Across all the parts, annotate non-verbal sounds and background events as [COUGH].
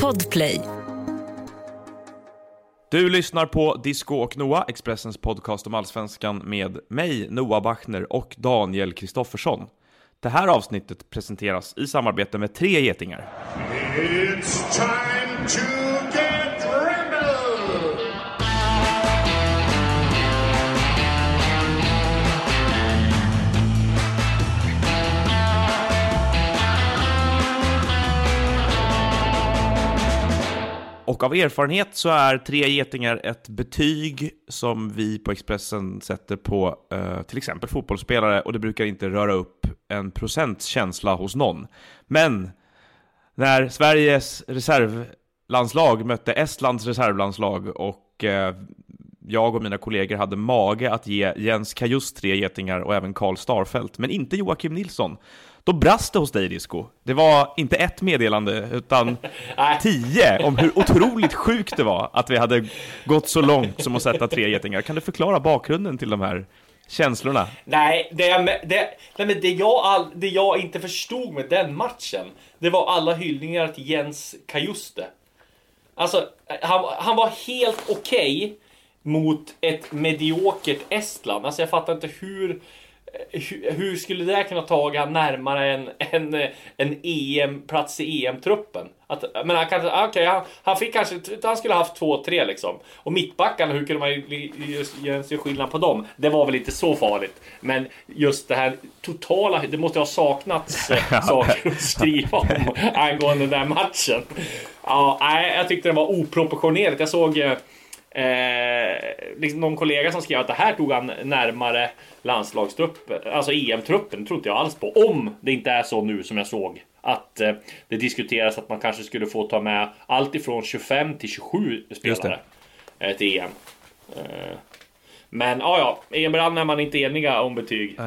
Podplay. Du lyssnar på Disco och Noah, Expressens podcast om allsvenskan med mig, Noah Bachner och Daniel Kristoffersson. Det här avsnittet presenteras i samarbete med Tre Getingar. It's time to Och av erfarenhet så är Tre Getingar ett betyg som vi på Expressen sätter på eh, till exempel fotbollsspelare och det brukar inte röra upp en procents känsla hos någon. Men när Sveriges reservlandslag mötte Estlands reservlandslag och eh, jag och mina kollegor hade mage att ge Jens Kajus tre getingar och även Karl Starfelt, men inte Joakim Nilsson. Då brast det hos dig Disco. Det var inte ett meddelande, utan tio om hur otroligt sjukt det var att vi hade gått så långt som att sätta tre getingar. Kan du förklara bakgrunden till de här känslorna? Nej, det, det, nej men det, jag all, det jag inte förstod med den matchen, det var alla hyllningar till Jens Kajuste. Alltså, han, han var helt okej mot ett mediokert Estland. Alltså jag fattar inte hur... Hur, hur skulle det kunna ta han närmare en, en, en EM, plats i EM-truppen? Att, men han, kanske, okej, han, han fick kanske, han skulle haft två, tre liksom. Och mittbackarna, hur kunde man göra sig skillnad på dem? Det var väl inte så farligt. Men just det här totala, det måste ha saknats [LAUGHS] eh, saker att skriva om angående den där matchen. Ja, jag tyckte det var oproportionerligt. Jag såg eh, liksom någon kollega som skrev att det här tog han närmare landslagstruppen, alltså EM-truppen, tror inte jag alls på. Om det inte är så nu som jag såg att eh, det diskuteras att man kanske skulle få ta med allt ifrån 25 till 27 spelare eh, till EM. Eh, men ja, ja, ibland är man inte eniga om betyg. Eh,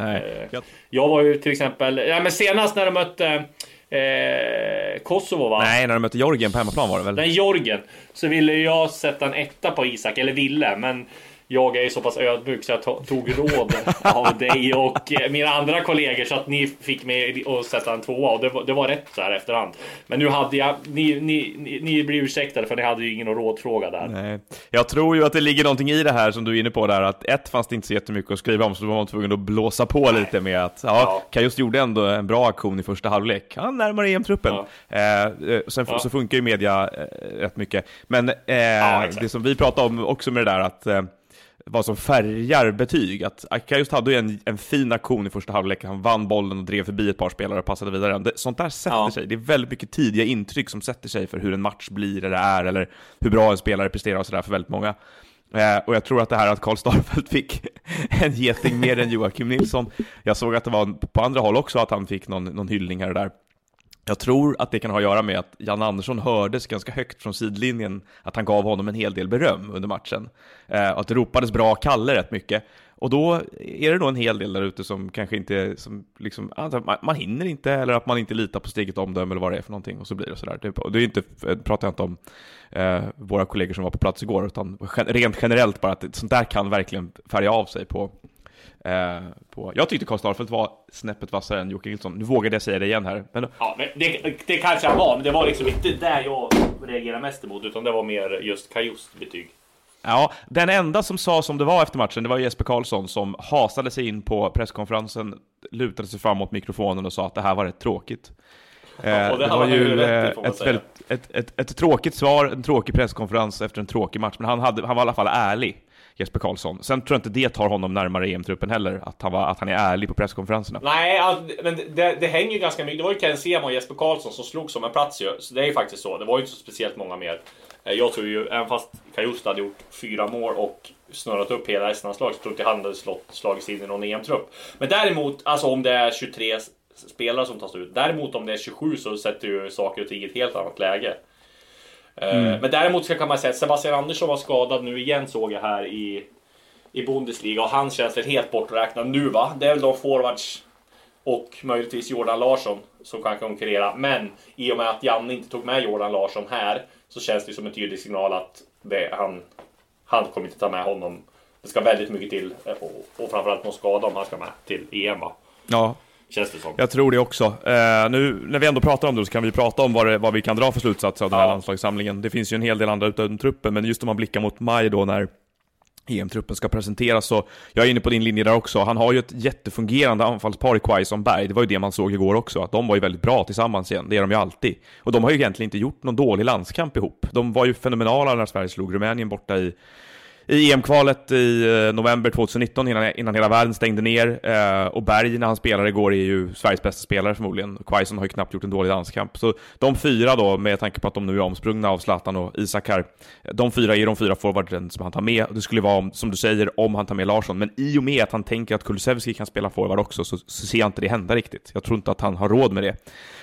Jag- jag var ju till exempel, ja, men senast när de mötte eh, Kosovo va? Nej, när de mötte Georgien på hemmaplan var det väl? Den Jorgen så ville jag sätta en etta på Isak, eller ville, men jag är ju så pass ödmjuk så jag to- tog råd av dig och eh, mina andra kollegor så att ni fick mig att sätta en tvåa och det var, det var rätt så här efterhand. Men nu hade jag, ni, ni, ni, ni blir ursäktade för ni hade ju ingen rådfråga där. Nej. Jag tror ju att det ligger någonting i det här som du är inne på där, att ett fanns det inte så jättemycket att skriva om, så då var man tvungen att blåsa på lite med att, ja, Ja. Kajus gjorde ändå en bra aktion i första halvlek. Han närmare EM-truppen. Eh, eh, sen Ja. så funkar ju media eh, rätt mycket. Men eh, det som vi pratade om också med det där att eh, vad som färgar betyg. Att Kajus hade ju en, en fin aktion i första halvlek, han vann bollen och drev förbi ett par spelare och passade vidare. Det, sånt där sätter Ja. sig. Det är väldigt mycket tidiga intryck som sätter sig för hur en match blir eller är, eller hur bra en spelare presterar och sådär för väldigt många. Eh, och jag tror att det här att Karl Starfelt [LAUGHS] fick en geting mer än Joakim Nilsson. Jag såg att det var på andra håll också att han fick någon, någon hyllning här och där. Jag tror att det kan ha att göra med att Jan Andersson hördes ganska högt från sidlinjen att han gav honom en hel del beröm under matchen. Eh, och att det ropades bra Kalle rätt mycket. Och då är det nog en hel del där ute som kanske inte, som liksom, alltså, man, hinner inte eller att man inte litar på steget omdöme eller vad det är för någonting och så blir det sådär. Det, och det är inte, eh, pratar jag inte om eh, våra kollegor som var på plats igår, utan rent generellt bara att sånt där kan verkligen färga av sig på Eh, på. Jag tyckte Karl Starfelt var snäppet vassare än Jocke Nilsson. Nu vågade jag säga det igen här. Men Ja, men det, det kanske han var, men det var liksom inte där jag reagerade mest emot, utan det var mer just Kajus betyg. Ja, den enda som sa som det var efter matchen, det var Jesper Karlsson som hasade sig in på presskonferensen, lutade sig fram mot mikrofonen och sa att det här var rätt tråkigt. Eh, det var ju rätt eh, man ett, väldigt, ett, ett, ett tråkigt svar, en tråkig presskonferens efter en tråkig match, men han, hade, han var i alla fall ärlig, Jesper Karlsson. Sen tror jag inte det tar honom närmare EM-truppen heller, att han, var, att han är ärlig på presskonferenserna. Nej, men det, det hänger ju ganska mycket. Det var ju Ken Sema och Jesper Karlsson som slog som en plats ju. Så det är ju faktiskt så. Det var ju inte så speciellt många mer. Eh, Jag tror ju, även fast Kajusta hade gjort fyra mål och snurrat upp hela Estlandslaget så tror inte han hade slått, slagits in i någon EM-trupp. Men däremot, alltså om det är 23 s- spelare som tas ut. Däremot om det är 27 så sätter ju saker och ting i ett helt annat läge. Eh, Men däremot kan man säga att Sebastian Andersson var skadad nu igen såg jag här i, i Bundesliga och han känns väl helt borträknad nu va? Det är väl de forwards och möjligtvis Jordan Larsson som kan konkurrera. Men i och med att Janne inte tog med Jordan Larsson här så känns det som en tydlig signal att det, han, han kommer inte ta med honom. Det ska väldigt mycket till eh, och, och framförallt någon skada om han ska med till EM va? Ja, Känns det som. Jag tror det också. Eh, nu när vi ändå pratar om det så kan vi prata om vad, det, vad vi kan dra för slutsatser av den här Ja. landslagssamlingen. Det finns ju en hel del andra utöver truppen, men just om man blickar mot maj då när EM-truppen ska presenteras så, jag är inne på din linje där också, han har ju ett jättefungerande anfallspar i Quaison Berg, det var ju det man såg igår också, att de var ju väldigt bra tillsammans igen, det är de ju alltid. Och de har ju egentligen inte gjort någon dålig landskamp ihop. De var ju fenomenala när Sverige slog Rumänien borta i i EM-kvalet i eh, november 2019 innan, innan hela världen stängde ner. Eh, och Berg när han spelar igår är ju Sveriges bästa spelare förmodligen. Quaison har ju knappt gjort en dålig landskamp. Så de fyra då, med tanke på att de nu är omsprungna av Zlatan och Isak här. De fyra är de fyra forwarden som han tar med. Det skulle vara, om, som du säger, om han tar med Larsson. Men i och med att han tänker att Kulusevski kan spela forward också så, så ser jag inte det hända riktigt. Jag tror inte att han har råd med det.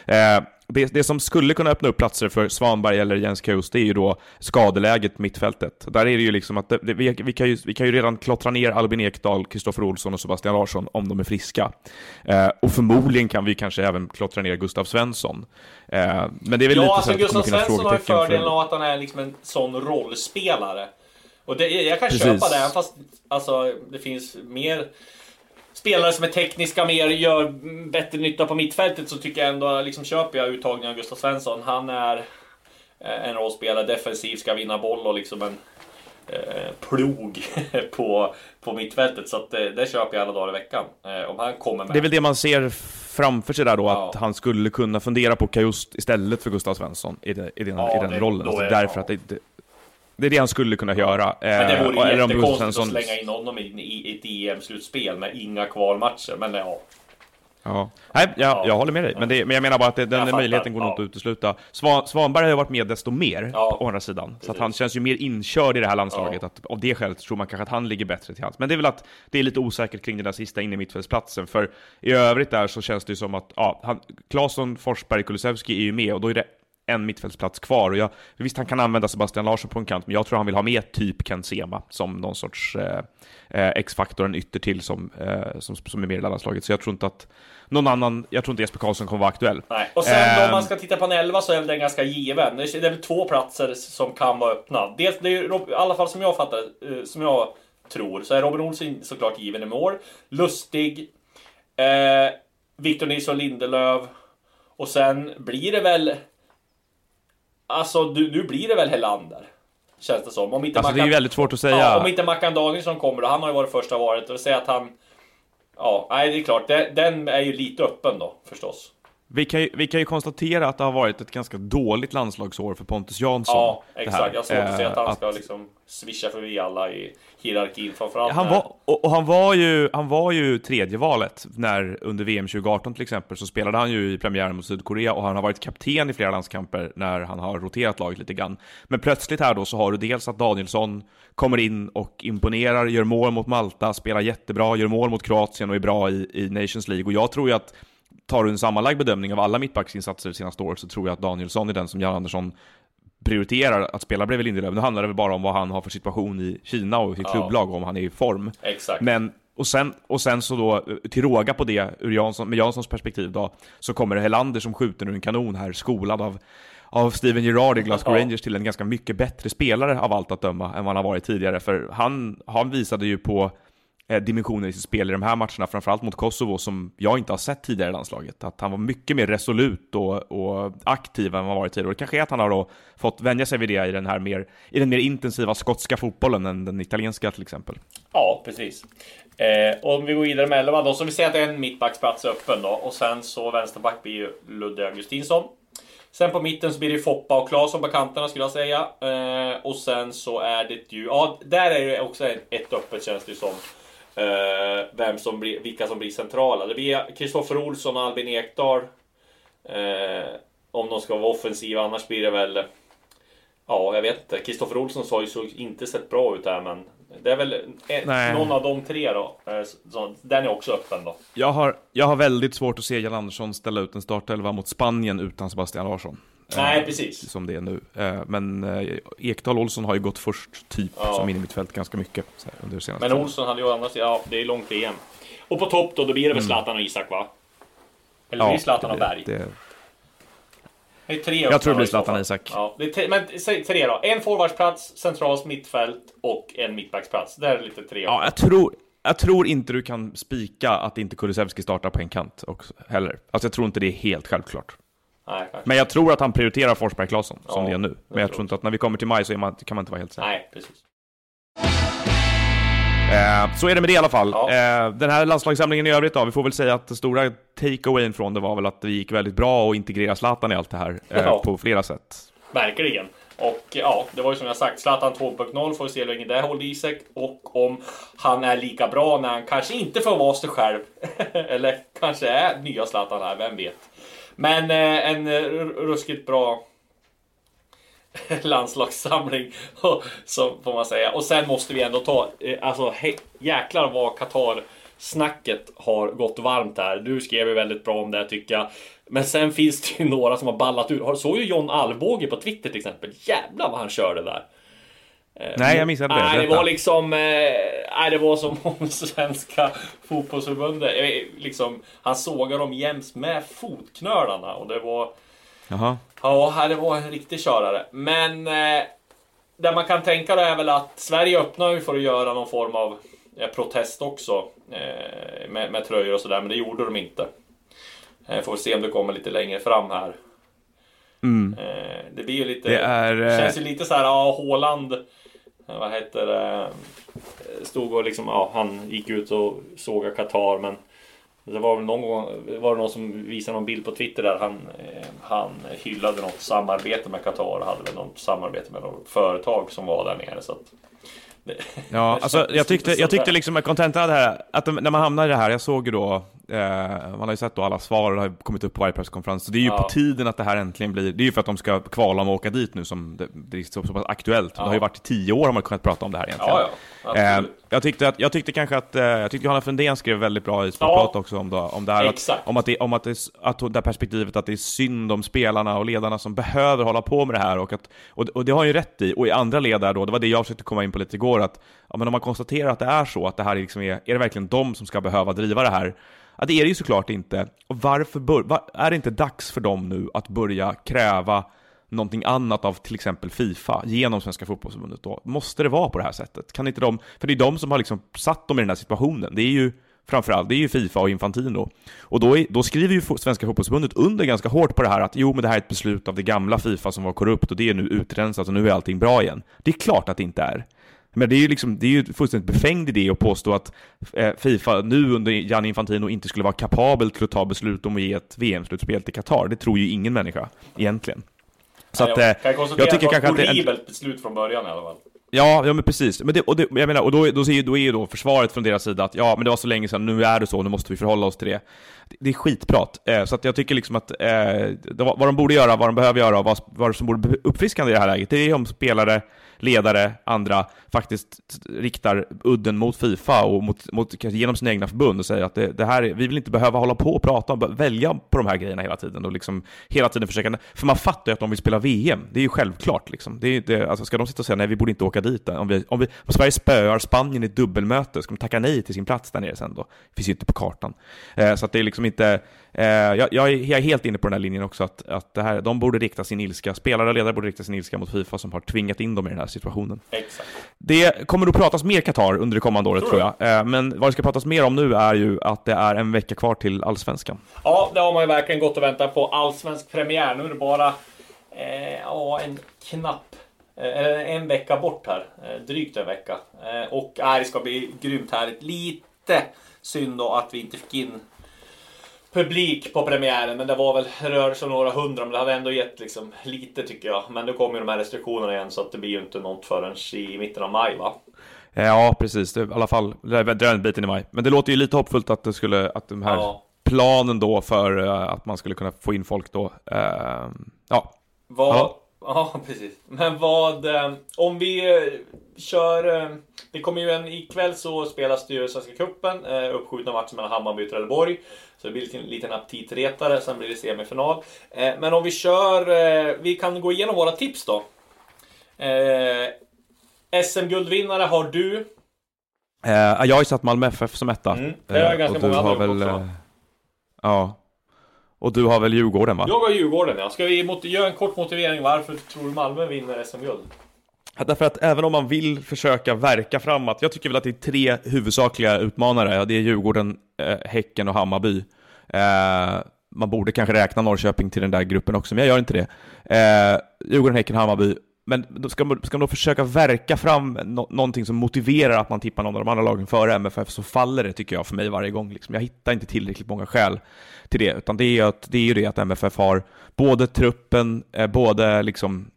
Eh, det, det som skulle kunna öppna upp platser för Svanberg eller Jens Kaus, det är ju då skadeläget mittfältet. Där är det ju liksom att det, det, vi, vi, kan ju, vi kan ju redan klottra ner Albin Ekdal, Kristoffer Olsson och Sebastian Larsson om de är friska. Eh, och förmodligen kan vi kanske även klottra ner Gustav Svensson. Eh, men det är väl Ja, lite alltså så att Gustav Svensson har ju för- fördelen av att han är liksom en sån rollspelare. Och det, jag kan Precis. köpa det, fast alltså, det finns mer spelare som är tekniska, mer gör bättre nytta på mittfältet så tycker jag ändå, liksom köper jag uttagningen av Gustav Svensson. Han är eh, en rollspelare, defensiv, ska vinna boll och liksom en eh, plog [LAUGHS] på, på mittfältet. Så att det, det köper jag alla dagar i veckan. Eh, om han kommer med. Det är väl det man ser framför sig där då, Ja. att han skulle kunna fundera på Kajust istället för Gustav Svensson i, det, i den, Ja, i den det- rollen. Alltså är- därför ja. att det, det, är det han skulle kunna göra. Men det Eh, vore Gustav jättekonstigt att slänga in honom i, i ett EM-slutspel med inga kvalmatcher. Men ja, Ja. Nej, jag, Ja. jag håller med dig. Men, det, men jag menar bara att det, den fattar. möjligheten går nog Ja. inte att utesluta. Svan, Svanberg har ju varit med desto mer, Ja. å andra sidan. Så att Precis. han känns ju mer inkörd i det här landslaget. Ja. Att av det skälet tror man kanske att han ligger bättre till hands. Men det är väl att det är lite osäkert kring den där sista inne i mittfältsplatsen. För i övrigt där så känns det ju som att, ja, han, Claesson, Forsberg, Kulusevski är ju med och då är det en mittfältsplats kvar. Och jag, visst, han kan använda Sebastian Larsson på en kant, men jag tror han vill ha med typ Ken Sema som någon sorts eh, eh, X-faktor, en ytter till som, eh, som, som är med i landslaget. Så jag tror inte att någon annan, jag tror inte Jesper Karlsson kommer vara aktuell. Nej. Och sen då om man Ehm. ska titta på en elva så är väl den ganska given. Det är det är väl två platser som kan vara öppna. Dels, det är i alla fall som jag fattar eh, som jag tror, så är Robin Olsson såklart given i mål. Lustig. Eh, Victor Nilsson Lindelöf. Och sen blir det väl... Alltså, nu, nu blir det väl Helander. Känns det som. Om inte Alltså det är väldigt svårt att säga. Ja, om inte Mackan Danielsson kommer då. Han har ju varit första valet. Och säga att han... Ja, nej det är klart. Den, den är ju lite öppen då, förstås. Vi kan, ju, vi kan ju konstatera att det har varit ett ganska dåligt landslagsår för Pontus Jansson. Ja, exakt. Jag har svårt att se att han Eh, ska liksom swisha förbi alla i hierarkin. Framförallt Han var, och, och han var ju, han var ju tredje valet när under VM 2018 till exempel så spelade han ju i premiären mot Sydkorea och han har varit kapten i flera landskamper när han har roterat laget lite grann. Men plötsligt här då så har du dels att Danielsson kommer in och imponerar, gör mål mot Malta, spelar jättebra, gör mål mot Kroatien och är bra i, i Nations League. Och jag tror ju att tar du en sammanlagd bedömning av alla mittbacksinsatser det senaste året så tror jag att Danielsson är den som Jan Andersson prioriterar att spela bredvid Lindelöf. Nu handlar det väl bara om vad han har för situation i Kina och sitt Ja. klubblag om han är i form. Exakt. Men, och sen, och sen så då, till råga på det, ur Jansson, med Janssons perspektiv då, så kommer det Helander som skjuter ur en kanon här, skolad av, av Steven Gerrard i Glasgow Ja. Rangers till en ganska mycket bättre spelare av allt att döma än vad han har varit tidigare. För han, han visade ju på Eh, dimensioner i sitt spel i de här matcherna, framförallt mot Kosovo, som jag inte har sett tidigare i landslaget. Att han var mycket mer resolut och, och aktiv än vad han varit tidigare. Och det kanske är att han har då fått vänja sig vid det i den här mer, i den mer intensiva skotska fotbollen än den italienska till exempel. Ja, precis. Eh, om vi går vidare med 11 då, så vi säger att en mittbacksplats är öppen då. Och sen så vänsterback blir ju Ludde Augustinsson. Sen på mitten så blir det Foppa och Claesson på kanterna skulle jag säga. Eh, och sen så är det ju, ja där är det också ett- ett öppet känns det ju som. Eh, vem som blir, vilka som blir centrala. Det blir Kristoffer Olsson och Albin Ekdal. Eh, om de ska vara offensiva, annars blir det väl... Ja, jag vet inte. Kristoffer Olsson har ju så inte sett bra ut här, men det är väl ett, någon av de tre då. Eh, Så, den är också öppen då. Jag har, jag har väldigt svårt att se Jan Andersson ställa ut en startelva mot Spanien utan Sebastian Larsson. Nej, Eh, precis. Som det är nu. Eh, Men eh, Ekdal Olsson har ju gått först, typ, Ja. som in i mitt fält ganska mycket så här, under senaste Men. Olsson hade ju å andra sidan, ja, det är långt VM. Och på topp då, då blir det väl Zlatan och Isak va? Eller blir det Zlatan och Berg? det, Det är tre Jag tror det blir. Zlatan och Isak. Ja, det är tre, men säg tre då. En forwardsplats, centralt mittfält och en mittbacksplats. Det är lite tre. Ja, jag tror, jag tror inte du kan spika att inte Kulusevski startar på en kant också, heller. Alltså jag tror inte det är helt självklart. Nej. Men jag tror att han prioriterar Forsberg Claesson, som Ja, det är nu. jag Men jag tror tror inte att när vi kommer till maj så man, kan man inte vara helt säker. Nej, precis. Eh, så är det med det i alla fall. Ja. Eh, den här landslagssamlingen i övrigt då, vi får väl säga att den stora take-awayen från det var väl att det gick väldigt bra att integrera Zlatan i allt det här, eh, Ja. på flera sätt. Verkligen. Och ja, det var ju som jag sagt, Zlatan 2.0 får vi se hur länge det håller i sig. Och om han är lika bra när han kanske inte får vara sig själv. [LAUGHS] Eller kanske är nya Zlatan här, vem vet. Men eh, en eh, ruskigt bra [LAUGHS] landslagssamling, [LAUGHS] så får man säga. Och sen måste vi ändå ta, eh, alltså he, jäklar vad Qatar-snacket har gått varmt här. Du skrev ju väldigt bra om det tycker jag. Men sen finns det ju [LAUGHS] några som har ballat ur. Såg ju John Alvbåge på Twitter till exempel. Jävlar vad han körde där. Eh, Nej, jag missade det. Nej, det var liksom... Eh, nej, det var som [LAUGHS] om svenska fotbollsförbundet... Eh, liksom, han sågar dem jäms med fotknölarna och det var... Jaha. Ja, det var en riktig körare. Men det man kan tänka då är väl att Sverige öppnar ju för att göra någon form av protest också. Med, med tröjor och sådär, men det gjorde de inte. Får se om det kommer lite längre fram här. Mm. Det blir ju lite... Det är, känns ju lite så här, ja, Håland... eh, Vad heter det? Stod och liksom, ja, han gick ut och sågade Qatar, men det var väl någon gång, var det någon som visade någon bild på Twitter där han, eh, han hyllade något samarbete med Qatar och hade väl något samarbete med något företag som var där nere. Så att, det, Ja, [LAUGHS] alltså jag tyckte, jag tyckte liksom att kontentan av det här, att när man hamnar i det här, jag såg ju då, eh, man har ju sett då alla svar och det har kommit upp på varje presskonferens, så det är ju Ja. på tiden att det här äntligen blir, det är ju för att de ska kvala om att åka dit nu som det, det är så, så pass aktuellt. Det har ju varit i tio år har man kunnat prata om det här egentligen. Ja, ja. Eh, jag, tyckte att, jag tyckte kanske att, eh, jag tyckte Johanna Fundén skrev väldigt bra i Sportbladet också om det, om det här, att, om att det, om att det, att det här perspektivet att det är synd om spelarna och ledarna som behöver hålla på med det här och att, och, och det har han ju rätt i, och i andra led där då, det var det jag försökte komma in på lite igår, att ja, men om man konstaterar att det är så, att det här är, liksom är, är det verkligen de som ska behöva driva det här? Ja, det är det ju såklart inte. Och varför bör, var, är det inte dags för dem nu att börja kräva någonting annat av till exempel Fifa genom Svenska Fotbollförbundet då? Måste det vara på det här sättet? Kan inte de, för det är de som har liksom satt dem i den här situationen. Det är ju framförallt, det är ju Fifa och Infantino. Och då, är, då skriver ju Svenska Fotbollförbundet under ganska hårt på det här att jo, men det här är ett beslut av det gamla Fifa som var korrupt och det är nu utrensat och nu är allting bra igen. Det är klart att det inte är. Men det är ju liksom, det är ju fullständigt befängd idé att påstå att eh, Fifa nu under Gianni Infantino inte skulle vara kapabel till att ta beslut om att ge ett VM-slutspel till Qatar. Det tror ju ingen människa, egentligen. Så att, eh, jag kan konstatera jag tycker att det var att ett horribelt beslut från början i alla fall. Ja, ja men precis. Men det, och det, jag menar, och då, då, säger, då är ju då försvaret från deras sida att ja, men det var så länge sedan, nu är det så, nu måste vi förhålla oss till det. Det, det är skitprat. Eh, så att jag tycker liksom att eh, det, vad de borde göra, vad de behöver göra och vad, vad som borde uppfriskande i det här läget, det är om spelare, ledare, andra faktiskt riktar udden mot Fifa och mot, mot, kanske genom sina egna förbund och säger att det, det här, vi vill inte behöva hålla på och prata om, välja på de här grejerna hela tiden och liksom hela tiden försöka, för man fattar ju att de vill spela VM, det är ju självklart liksom. Det är, det, alltså ska de sitta och säga nej, vi borde inte åka dit, om, vi, om, vi, om Sverige spöar Spanien i ett dubbelmöte, ska de tacka nej till sin plats där nere sen då? Det finns ju inte på kartan. Eh, så att det är liksom inte, eh, jag, jag, är, jag helt inne på den här linjen också, att, att det här, de borde rikta sin ilska, spelare och ledare borde rikta sin ilska mot Fifa som har tvingat in dem i den här situationen. Exakt. Det kommer att pratas mer Qatar under det kommande året Tror tror jag. Eh, Men vad det ska pratas mer om nu är ju att det är en vecka kvar till Allsvenskan. Ja, det har man ju verkligen gått och väntat på. Allsvensk premiär. Nu är det bara eh, ja, en knapp, eh, eller en vecka bort här. Eh, drygt en vecka. Eh, och äh, det ska bli grymt härligt. Lite synd då att vi inte fick in publik på premiären. Men det var väl, rör sig om några hundra, men det hade ändå gett liksom lite tycker jag. Men nu kommer ju de här restriktionerna igen så att det blir ju inte något förrän i mitten av maj va? Ja, precis. Det, I alla fall, det är den biten i maj. Men det låter ju lite hoppfullt att det skulle, att de här Ja. planen då för eh, att man skulle kunna få in folk då, eh, ja. Vad... Ja. Precis. Men vad... Eh, om vi eh, kör... Eh, det kommer ju en... Ikväll så spelas det ju Svenska Cupen. Eh, uppskjutna matchen mellan Hammarby och Trelleborg. Så det blir en liten, aptitretare. Sen blir det semifinal. Eh, men om vi kör... Eh, vi kan gå igenom våra tips då. Eh, SM-guldvinnare har du. Eh, jag har ju satt Malmö FF som etta. Mm, det har Eh, ganska och du många har andra väl, också. eh, Ja. Och du har väl Djurgården va? Jag har Djurgården ja. Ska vi göra en kort motivering varför tror du Malmö vinner SM-guld? Därför att även om man vill försöka verka framåt, jag tycker väl att det är tre huvudsakliga utmanare, det är Djurgården, eh, Häcken och Hammarby. Eh, man borde kanske räkna Norrköping till den där gruppen också, men jag gör inte det. Eh, Djurgården, Häcken, Hammarby. Men ska, man, ska man då försöka verka fram no någonting som motiverar att man tippar någon av de andra lagen före MFF så faller det tycker jag för mig varje gång. Liksom. Jag hittar inte tillräckligt många skäl till det, utan det är ju, att, det är ju det att MFF har både truppen, eh, både liksom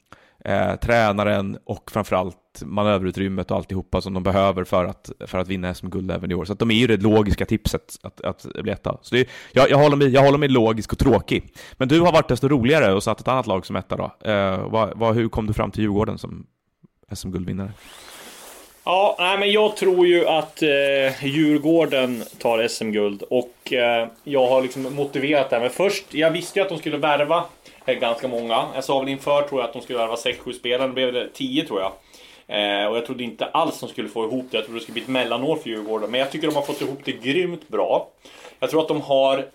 eh, tränaren och framförallt manöverutrymmet och alltihopa som de behöver för att, för att vinna SM-guld även i år. Så att de är ju det logiska tipset att, att bli etta. Så är, jag, jag, håller mig, jag håller mig logisk och tråkig. Men du har varit desto roligare och satt ett annat lag som etta då. Eh, vad, vad, hur kom du fram till Djurgården som SM-guldvinnare? Ja, nej, men jag tror ju att eh, Djurgården tar SM-guld och eh, jag har liksom motiverat det. Men först, jag visste ju att de skulle värva eh, ganska många. Jag sa väl inför tror jag att de skulle värva 6-7 spelare, nu blev det 10 tror jag. Eh, och jag trodde inte alls de skulle få ihop det. Jag trodde det skulle bli ett mellanår för Djurgården. Men jag tycker de har fått ihop det grymt bra. Jag tror att de har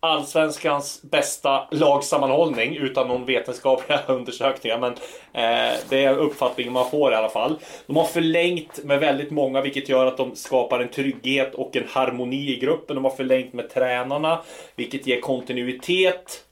Allsvenskans bästa lagsammanhållning utan någon vetenskapliga [LAUGHS] undersökningar. Men eh, det är uppfattningen man får i alla fall. De har förlängt med väldigt många vilket gör att de skapar en trygghet och en harmoni i gruppen. De har förlängt med tränarna vilket ger kontinuitet.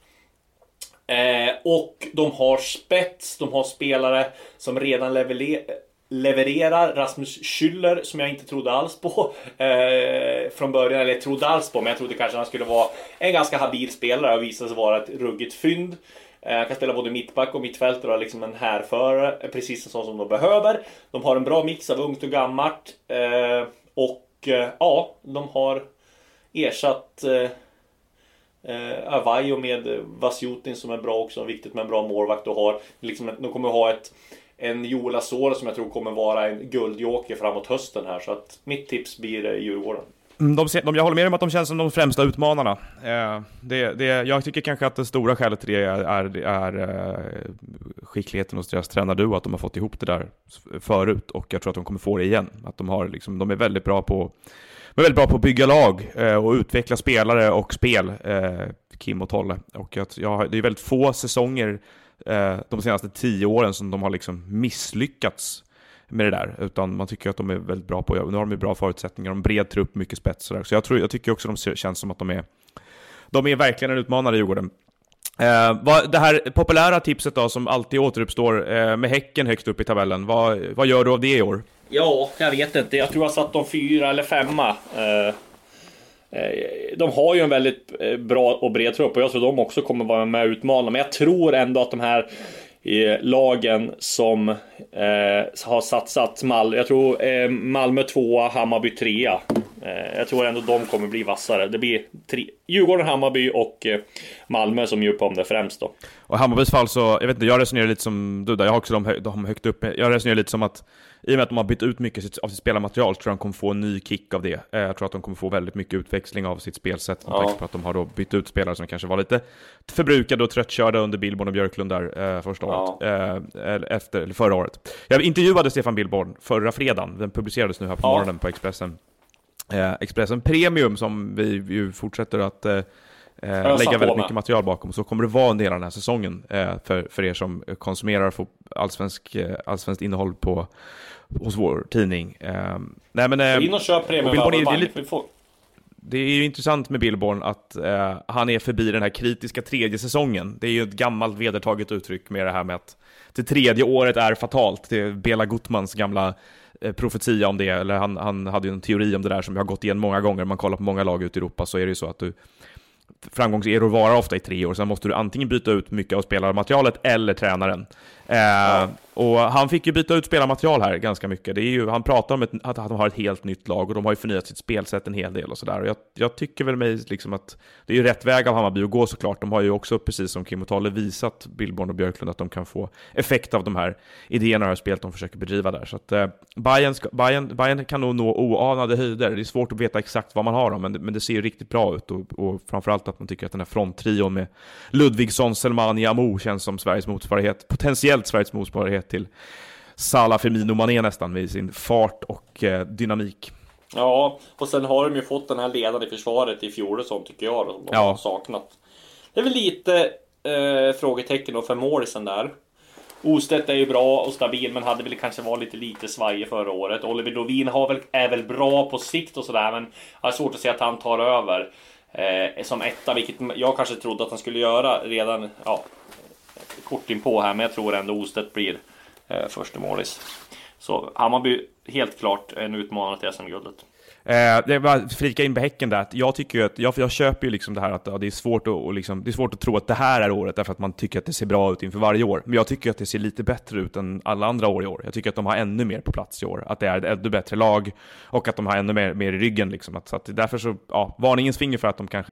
Eh, och de har spets, de har spelare som redan levererar levererar Rasmus Schüller som jag inte trodde alls på [LAUGHS] eh, från början, eller trodde alls på, men jag trodde kanske han skulle vara en ganska habil spelare och visade sig vara ett ruggigt fynd. Eh, han kan spela både mittback och mittfältare och liksom en härförare, eh, precis en sån som de behöver. De har en bra mix av ungt och gammalt. Eh, och eh, ja, de har ersatt eh, Eh, Avajo med Vasjutin som är bra också, viktigt med en bra målvakt och har liksom, de kommer ha ett en Joel Asoro som jag tror kommer vara en guldjoker framåt hösten här. Så att mitt tips blir eh, Djurgården. Mm, de, de, jag håller med om att de känns som de främsta utmanarna. Eh, det, det, jag tycker kanske att det stora skälet till det är, är, är eh, skickligheten hos deras tränarduo, att de har fått ihop det där förut och jag tror att de kommer få det igen. Att de, har, liksom, de är väldigt bra på är väldigt bra på att bygga lag eh, och utveckla spelare och spel, eh, Kim och Tolle. Och att, ja, det är väldigt få säsonger Eh, de senaste tio åren som de har liksom misslyckats med det där, utan man tycker att de är väldigt bra på det. Nu har de ju bra förutsättningar, de bred trupp, mycket spets sådär. Så jag, tror, jag tycker också att de känns som att de är, de är verkligen en utmanare i Djurgården. Eh, vad, det här populära tipset då, som alltid återuppstår, eh, med Häcken högst upp i tabellen, vad, vad gör du av det i år? Ja, jag vet inte. Jag tror jag satt dem fyra eller femma. Eh, Eh, de har ju en väldigt eh, bra och bred trupp och jag tror de också kommer vara med och utmana. Men jag tror ändå att de här eh, lagen som har satsat Malmö. Jag tror Malmö tvåa, Hammarby trea. jag tror ändå de kommer bli vassare. Det blir tre, Djurgården, Hammarby och Malmö som gör på om det främst då. Och Hammarbys fall så, jag vet inte, jag resonerar lite som du där. Jag har också dem, dem högt upp. Jag resonerar lite som att i och med att de har bytt ut mycket av sitt spelarmaterial så tror jag de kommer få en ny kick av det. Eh, jag tror att de kommer få väldigt mycket utväxling av sitt spelsätt med ja. tanke på att de har då bytt ut spelare som kanske var lite förbrukade och tröttkörda under Billborn och Björklund där eh, första året. Ja. Eh, efter, eller förra året. Jag intervjuade Stefan Billborn förra fredagen, den publicerades nu här på ja. morgonen på Expressen. Eh, Expressen Premium som vi ju fortsätter att eh, lägga väldigt mycket material bakom. Så kommer det vara en del av den här säsongen eh, för, för er som konsumerar allsvensk, eh, allsvenskt innehåll på, hos vår tidning. Eh, nej, men, eh, in och köp premiumabonnemang. Det är ju intressant med Billborn att eh, han är förbi den här kritiska tredje säsongen. Det är ju ett gammalt vedertaget uttryck med det här med att det tredje året är fatalt. Det är Bela Gutmans gamla eh, profetia om det, eller han, han hade ju en teori om det där som jag har gått igen många gånger. Om man kollar på många lag ute i Europa så är det ju så att du framgångseror varar ofta i tre år, sen måste du antingen byta ut mycket av spelarmaterialet eller tränaren. Eh, ja. Och han fick ju byta ut spelarmaterial här ganska mycket. Det är ju, han pratar om ett, att de har ett helt nytt lag och de har ju förnyat sitt spelsätt en hel del och sådär. Jag, jag tycker väl mig liksom att det är ju rätt väg av Hammarby att gå såklart. De har ju också, precis som Kim och Tolle, visat Billborn och Björklund att de kan få effekt av de här idéerna och det här spelet de försöker bedriva där. Så att eh, Bayern, ska, Bayern, Bayern kan nog nå oanade höjder. Det är svårt att veta exakt vad man har dem, men det, men det ser ju riktigt bra ut och, och framförallt att man tycker att den här fronttrion med Ludvigsson, Selmani, Amo känns som Sveriges motsvarighet, potentiellt Sveriges motsvarighet till Salah, Firmino, Mané nästan med sin fart och eh, dynamik. Ja, och sen har de ju fått den här ledaren i försvaret i fjol som tycker jag som de ja. har saknat. Det är väl lite eh, frågetecken då för målisen där. Ostedt är ju bra och stabil men hade väl kanske varit lite, lite svajig förra året. Oliver Dovin har väl, är väl bra på sikt och sådär men jag har svårt att se att han tar över eh, som etta, vilket jag kanske trodde att han skulle göra redan ja, kort in på här. Men jag tror ändå Ostedt blir eh, första målis. Så Hammarby helt klart en utmanare till SM-guldet. Eh, det var flika in på Häcken där, att jag tycker ju att, jag, jag köper ju liksom det här att ja, det, är svårt att, och liksom, det är svårt att tro att det här är året därför att man tycker att det ser bra ut inför varje år. Men jag tycker att det ser lite bättre ut än alla andra år i år. Jag tycker att de har ännu mer på plats i år, att det är ett ännu bättre lag och att de har ännu mer, mer i ryggen liksom. Att, så att därför så, ja, varningens finger för att de kanske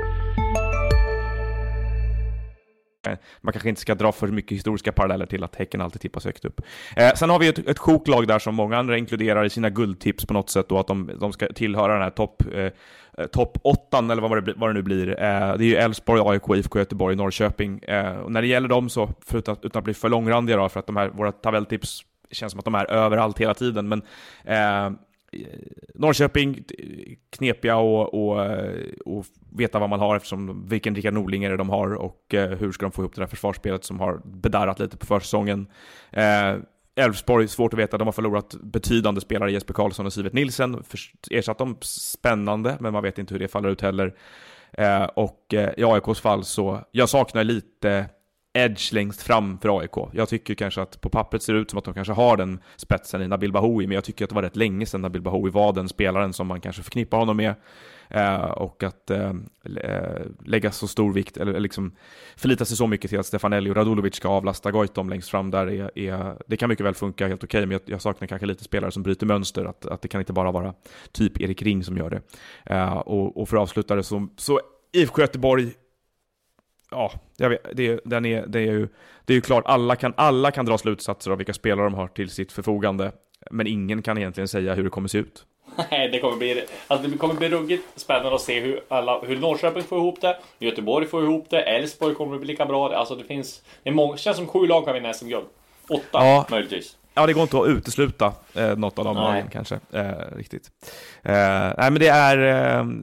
Eh, man kanske inte ska dra för mycket historiska paralleller till att Häcken alltid tippas högt upp. Eh, sen har vi ett, ett sjoklag där som många andra inkluderar i sina guldtips på något sätt och att de, de ska tillhöra den här topp eh, top 8 eller vad det, vad det nu blir. Eh, det är ju Elfsborg, AIK, IFK Göteborg, Norrköping. Eh, och när det gäller dem så, förutom utan att bli för långrandiga då, för att de här, våra tabelltips känns som att de är överallt hela tiden, men eh, Eh, Norrköping, knepiga och, och, eh, och, veta vad man har eftersom vilken Rickard Norling är det de har och eh, hur ska de få ihop det där försvarsspelet som har bedarrat lite på försäsongen. Elfsborg, svårt att veta, de har förlorat betydande spelare, Jesper Karlsson och Sivert Nilsen, ersatt dem spännande, men man vet inte hur det faller ut heller. Och i AIKs fall så, jag saknar lite edge längst fram för AIK. Jag tycker kanske att på pappret ser det ut som att de kanske har den spetsen i Nabil Bahoui, men jag tycker att det var rätt länge sedan Nabil Bahoui var den spelaren som man kanske förknippar honom med. Eh, och att eh, eh lägga så stor vikt, eller liksom förlita sig så mycket till att Stefanelli och Radulovic ska avlasta Goitom längst fram där, är, är, det kan mycket väl funka helt okej, okay, men jag, jag, saknar kanske lite spelare som bryter mönster, att, att det kan inte bara vara typ Erik Ring som gör det. Eh, och, och för att avsluta det så, så IFK Göteborg ja, jag vet, det, den är, det, är ju, det är ju klart, alla kan, alla kan dra slutsatser av vilka spelare de har till sitt förfogande. Men ingen kan egentligen säga hur det kommer se ut. Nej, det kommer bli, alltså det kommer bli ruggigt spännande att se hur, alla, hur Norrköping får ihop det, Göteborg får ihop det, Elfsborg kommer att bli lika bra. Alltså det finns, det är många, känns som sju lag kan vinna SM-guld. Åtta ja. möjligtvis. Ja, det går inte att utesluta eh, något av de lagen kanske. Eh, riktigt. Eh, nej, men det är...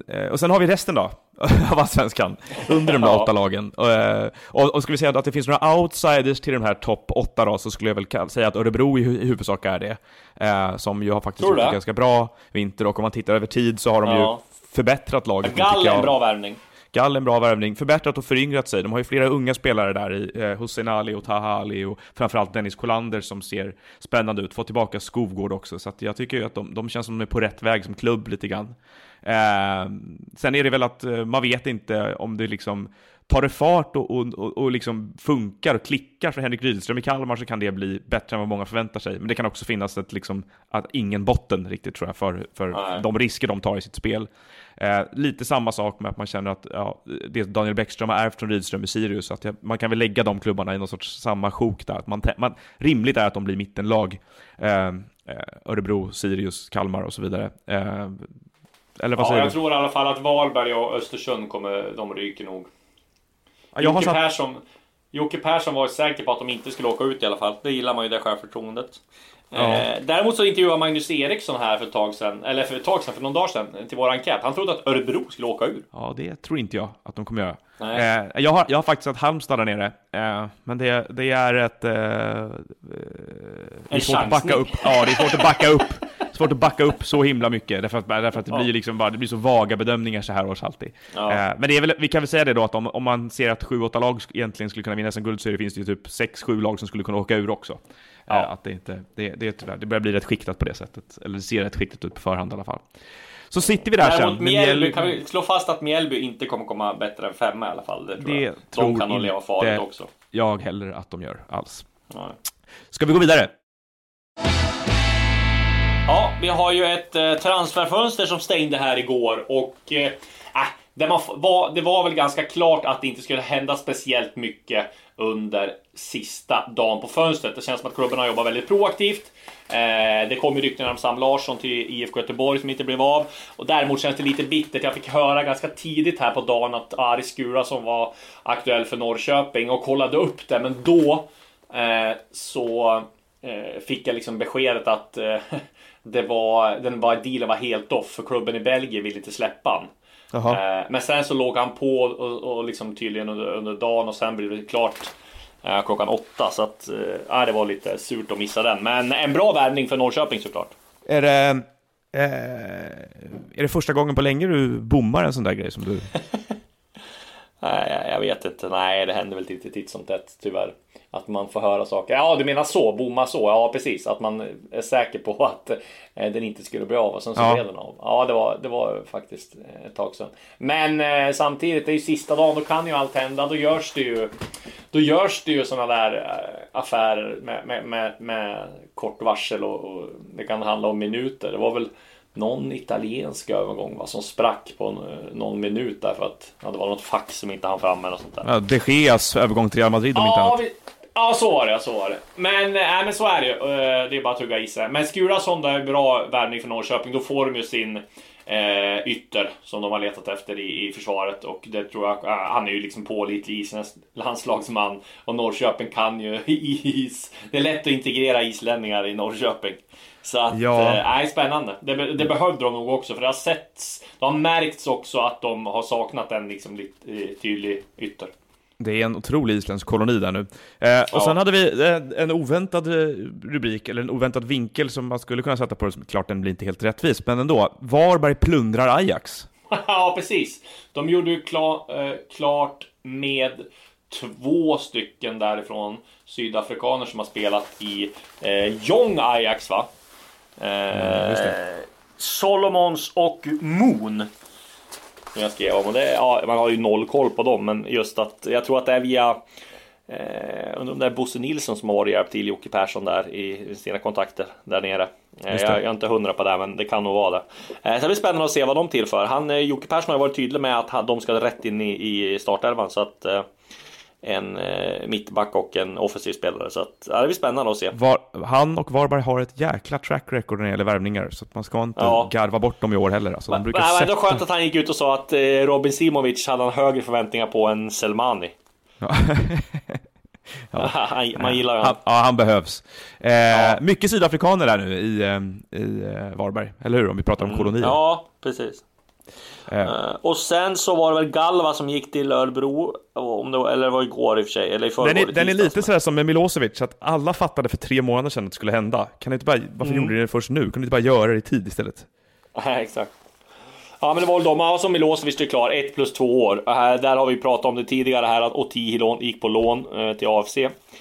Eh, och sen har vi resten då, [LAUGHS] av Allsvenskan, under de där åtta lagen. Eh, och, och, ska vi säga att det finns några outsiders till de här topp åtta då, så skulle jag väl säga att Örebro i, huvudsak är det. Eh, som ju har faktiskt gjort en ganska bra vinter, och om man tittar över tid så har de ja. ju förbättrat laget. Gall är en bra värvning. Gall en bra värvning, förbättrat och föryngrat sig. De har ju flera unga spelare där i eh, Hussein Ali och Taha Ali och framförallt Dennis Kolander som ser spännande ut. Fått tillbaka Skovgård också, så jag tycker ju att de, de känns som de är på rätt väg som klubb lite grann. Eh, sen är det väl att eh, man vet inte om det liksom tar det fart och, och, och, liksom funkar och klickar för Henrik Rydström i Kalmar så kan det bli bättre än vad många förväntar sig. Men det kan också finnas ett, liksom, att ingen botten riktigt tror jag för, för de risker de tar i sitt spel. Eh, lite samma sak med att man känner att ja, det Daniel Bäckström har ärvt från Rydström i Sirius, att man kan väl lägga de klubbarna i någon sorts samma sjok där. Att man, man, rimligt är att de blir mittenlag. Eh, eh Örebro, Sirius, Kalmar och så vidare. Eh, eller vad ja, säger jag du? tror i alla fall att Varberg och Östersund kommer, de ryker nog. Ja, jag Jocke, satt... Persson, Jocke Persson var säker på att de inte skulle åka ut i alla fall. Det gillar man ju, det självförtroendet. Ja. Eh, däremot så intervjuade Magnus Eriksson här för ett tag sedan, eller för ett tag sedan, för någon dag sedan, till vår enkät. Han trodde att Örebro skulle åka ur. Ja, det tror inte jag att de kommer göra. Eh, jag, har, jag har faktiskt sett Halmstad där nere, eh, men det, det är ett... Eh, det är svårt att backa upp. Ja, det är svårt att backa upp. [LAUGHS] Svårt att backa upp så himla mycket, därför att, därför att det, blir liksom bara, det blir så vaga bedömningar så här års alltid. Ja. Eh, men det är väl, vi kan väl säga det då, att om, om man ser att 7-8 lag egentligen skulle kunna vinna SM-guld så det finns det ju typ 6-7 lag som skulle kunna åka ur också. Ja. Eh, att det, inte, det, det, tyvärr, det börjar bli rätt skiktat på det sättet. Eller det ser rätt skiktat ut på förhand i alla fall. Så sitter vi där Däremot sen. Mjällby, kan vi slå fast att Mjällby inte kommer komma bättre än femma i alla fall? Det tror det jag. De tror kan nog leva farligt också. jag heller att de gör alls. Nej. Ska vi gå vidare? Ja, vi har ju ett eh, transferfönster som stängde här igår och eh, äh, det, man, var, det var väl ganska klart att det inte skulle hända speciellt mycket under sista dagen på fönstret. Det känns som att klubben har jobbat väldigt proaktivt. Eh, det kom ju rykten om Sam Larsson till IFK Göteborg som inte blev av. Och däremot känns det lite bittert. Jag fick höra ganska tidigt här på dagen att Ari Skura som var aktuell för Norrköping och kollade upp det. Men då eh, så fick jag liksom beskedet att eh, [LAUGHS] det var, den var, dealen var helt off för klubben i Belgien ville inte släppa han. Jaha. Eh, Men sen så låg han på och, och liksom tydligen under, under dagen och sen blev det klart eh, klockan åtta. Så att eh, det var lite surt att missa den. Men en bra värvning för Norrköping såklart. Är det, eh, är det första gången på länge du bommar en sån där grej som du... [LAUGHS] Nej, jag- vet inte. Nej, det händer väl lite titt som tätt tyvärr. Att man får höra saker. Ja, du menar så. Bomma så. Ja, precis. Att man är säker på [LAUGHS] att eh, den inte skulle bli av och sen så Ja. blev den av. Ja, det var, det var faktiskt eh, ett tag sedan. Men eh, samtidigt, det är ju sista dagen. Då kan ju allt hända. Då görs det ju då görs det ju sådana där eh, affärer med, med, med, med kort varsel och, och det kan handla om minuter. Det var väl någon italiensk övergång va, som sprack på eh, någon minut därför att ja, det var något fax som inte hann fram eller sånt där. Ja, De Geas övergång till Real Madrid om inte Ja, annat. vi, ja, så var det. Så var det. Men, äh, men så är det ju. Eh, Det är bara att tugga i sig. Men Skurason, är en bra värvning för Norrköping. Då får de ju sin eh, ytter som de har letat efter i, i försvaret. Och det tror jag, han är ju liksom pålitlig isländsk landslagsman. Och Norrköping kan ju [LAUGHS] is. Det är lätt att integrera islänningar i Norrköping. Så att, Ja. ja. nej, spännande. Det, det behövde de nog också, för det har setts, det har märkts också att de har saknat en liksom lite eh, tydlig ytter. Det är en otrolig isländsk koloni där nu. Eh, och Ja. sen hade vi eh, en oväntad eh, rubrik, eller en oväntad vinkel som man skulle kunna sätta på det. som- Klart den blir inte helt rättvis, men ändå. Varberg plundrar Ajax. [LAUGHS] ja, precis. De gjorde ju klar, eh, klart med två stycken därifrån sydafrikaner som har spelat i eh, Young Ajax, va? Eh, det. Solomons och Moon. Som jag skrev om. Och det, ja, man har ju noll koll på dem, men just att jag tror att det är via Eh, undrar om det är Bosse Nilsson som har varit hjälpt till Jocke Persson där i sina kontakter där nere. Eh, det. jag, jag är inte hundra på det, men det kan nog vara det. Eh, det blir spännande att se vad de tillför. Han, eh, Jocke Persson har varit tydlig med att han, de ska rätt in i, i startelvan. Så att eh, en eh, mittback och en offensiv spelare. Så att, ja, det blir spännande att se. Var, han och Varberg har ett jäkla track record när det gäller värvningar, så att man ska inte Ja. garva bort dem i år heller. Alltså, de brukar Nej, men det sätta... var skönt att han gick ut och sa att eh, Robin Simovic hade han högre förväntningar på än Selmani. [LAUGHS] Han- Man gillar ju han, honom. ja, han behövs. Eh, Mycket sydafrikaner där nu i, eh, i eh, Varberg, eller hur? Om vi pratar om kolonier. Mm. Ja, precis. Eh, Eh, och sen så var det väl Galva som gick till Örebro, om det var, eller det var igår i och för sig, eller i förrgår. Den är, den är lite sådär som med Milosevic, att alla fattade för tre månader sedan att det skulle hända. Kan inte bara, varför Mm. gjorde ni det först nu? Kunde ni inte bara göra det i tid istället? [LAUGHS] Nej, exakt. Ja, men det var väl de. Ja, som Milosevic är klar, 1 plus 2 år. Eh, där har vi pratat om det tidigare här, att Otihilon gick på lån eh, till AFC.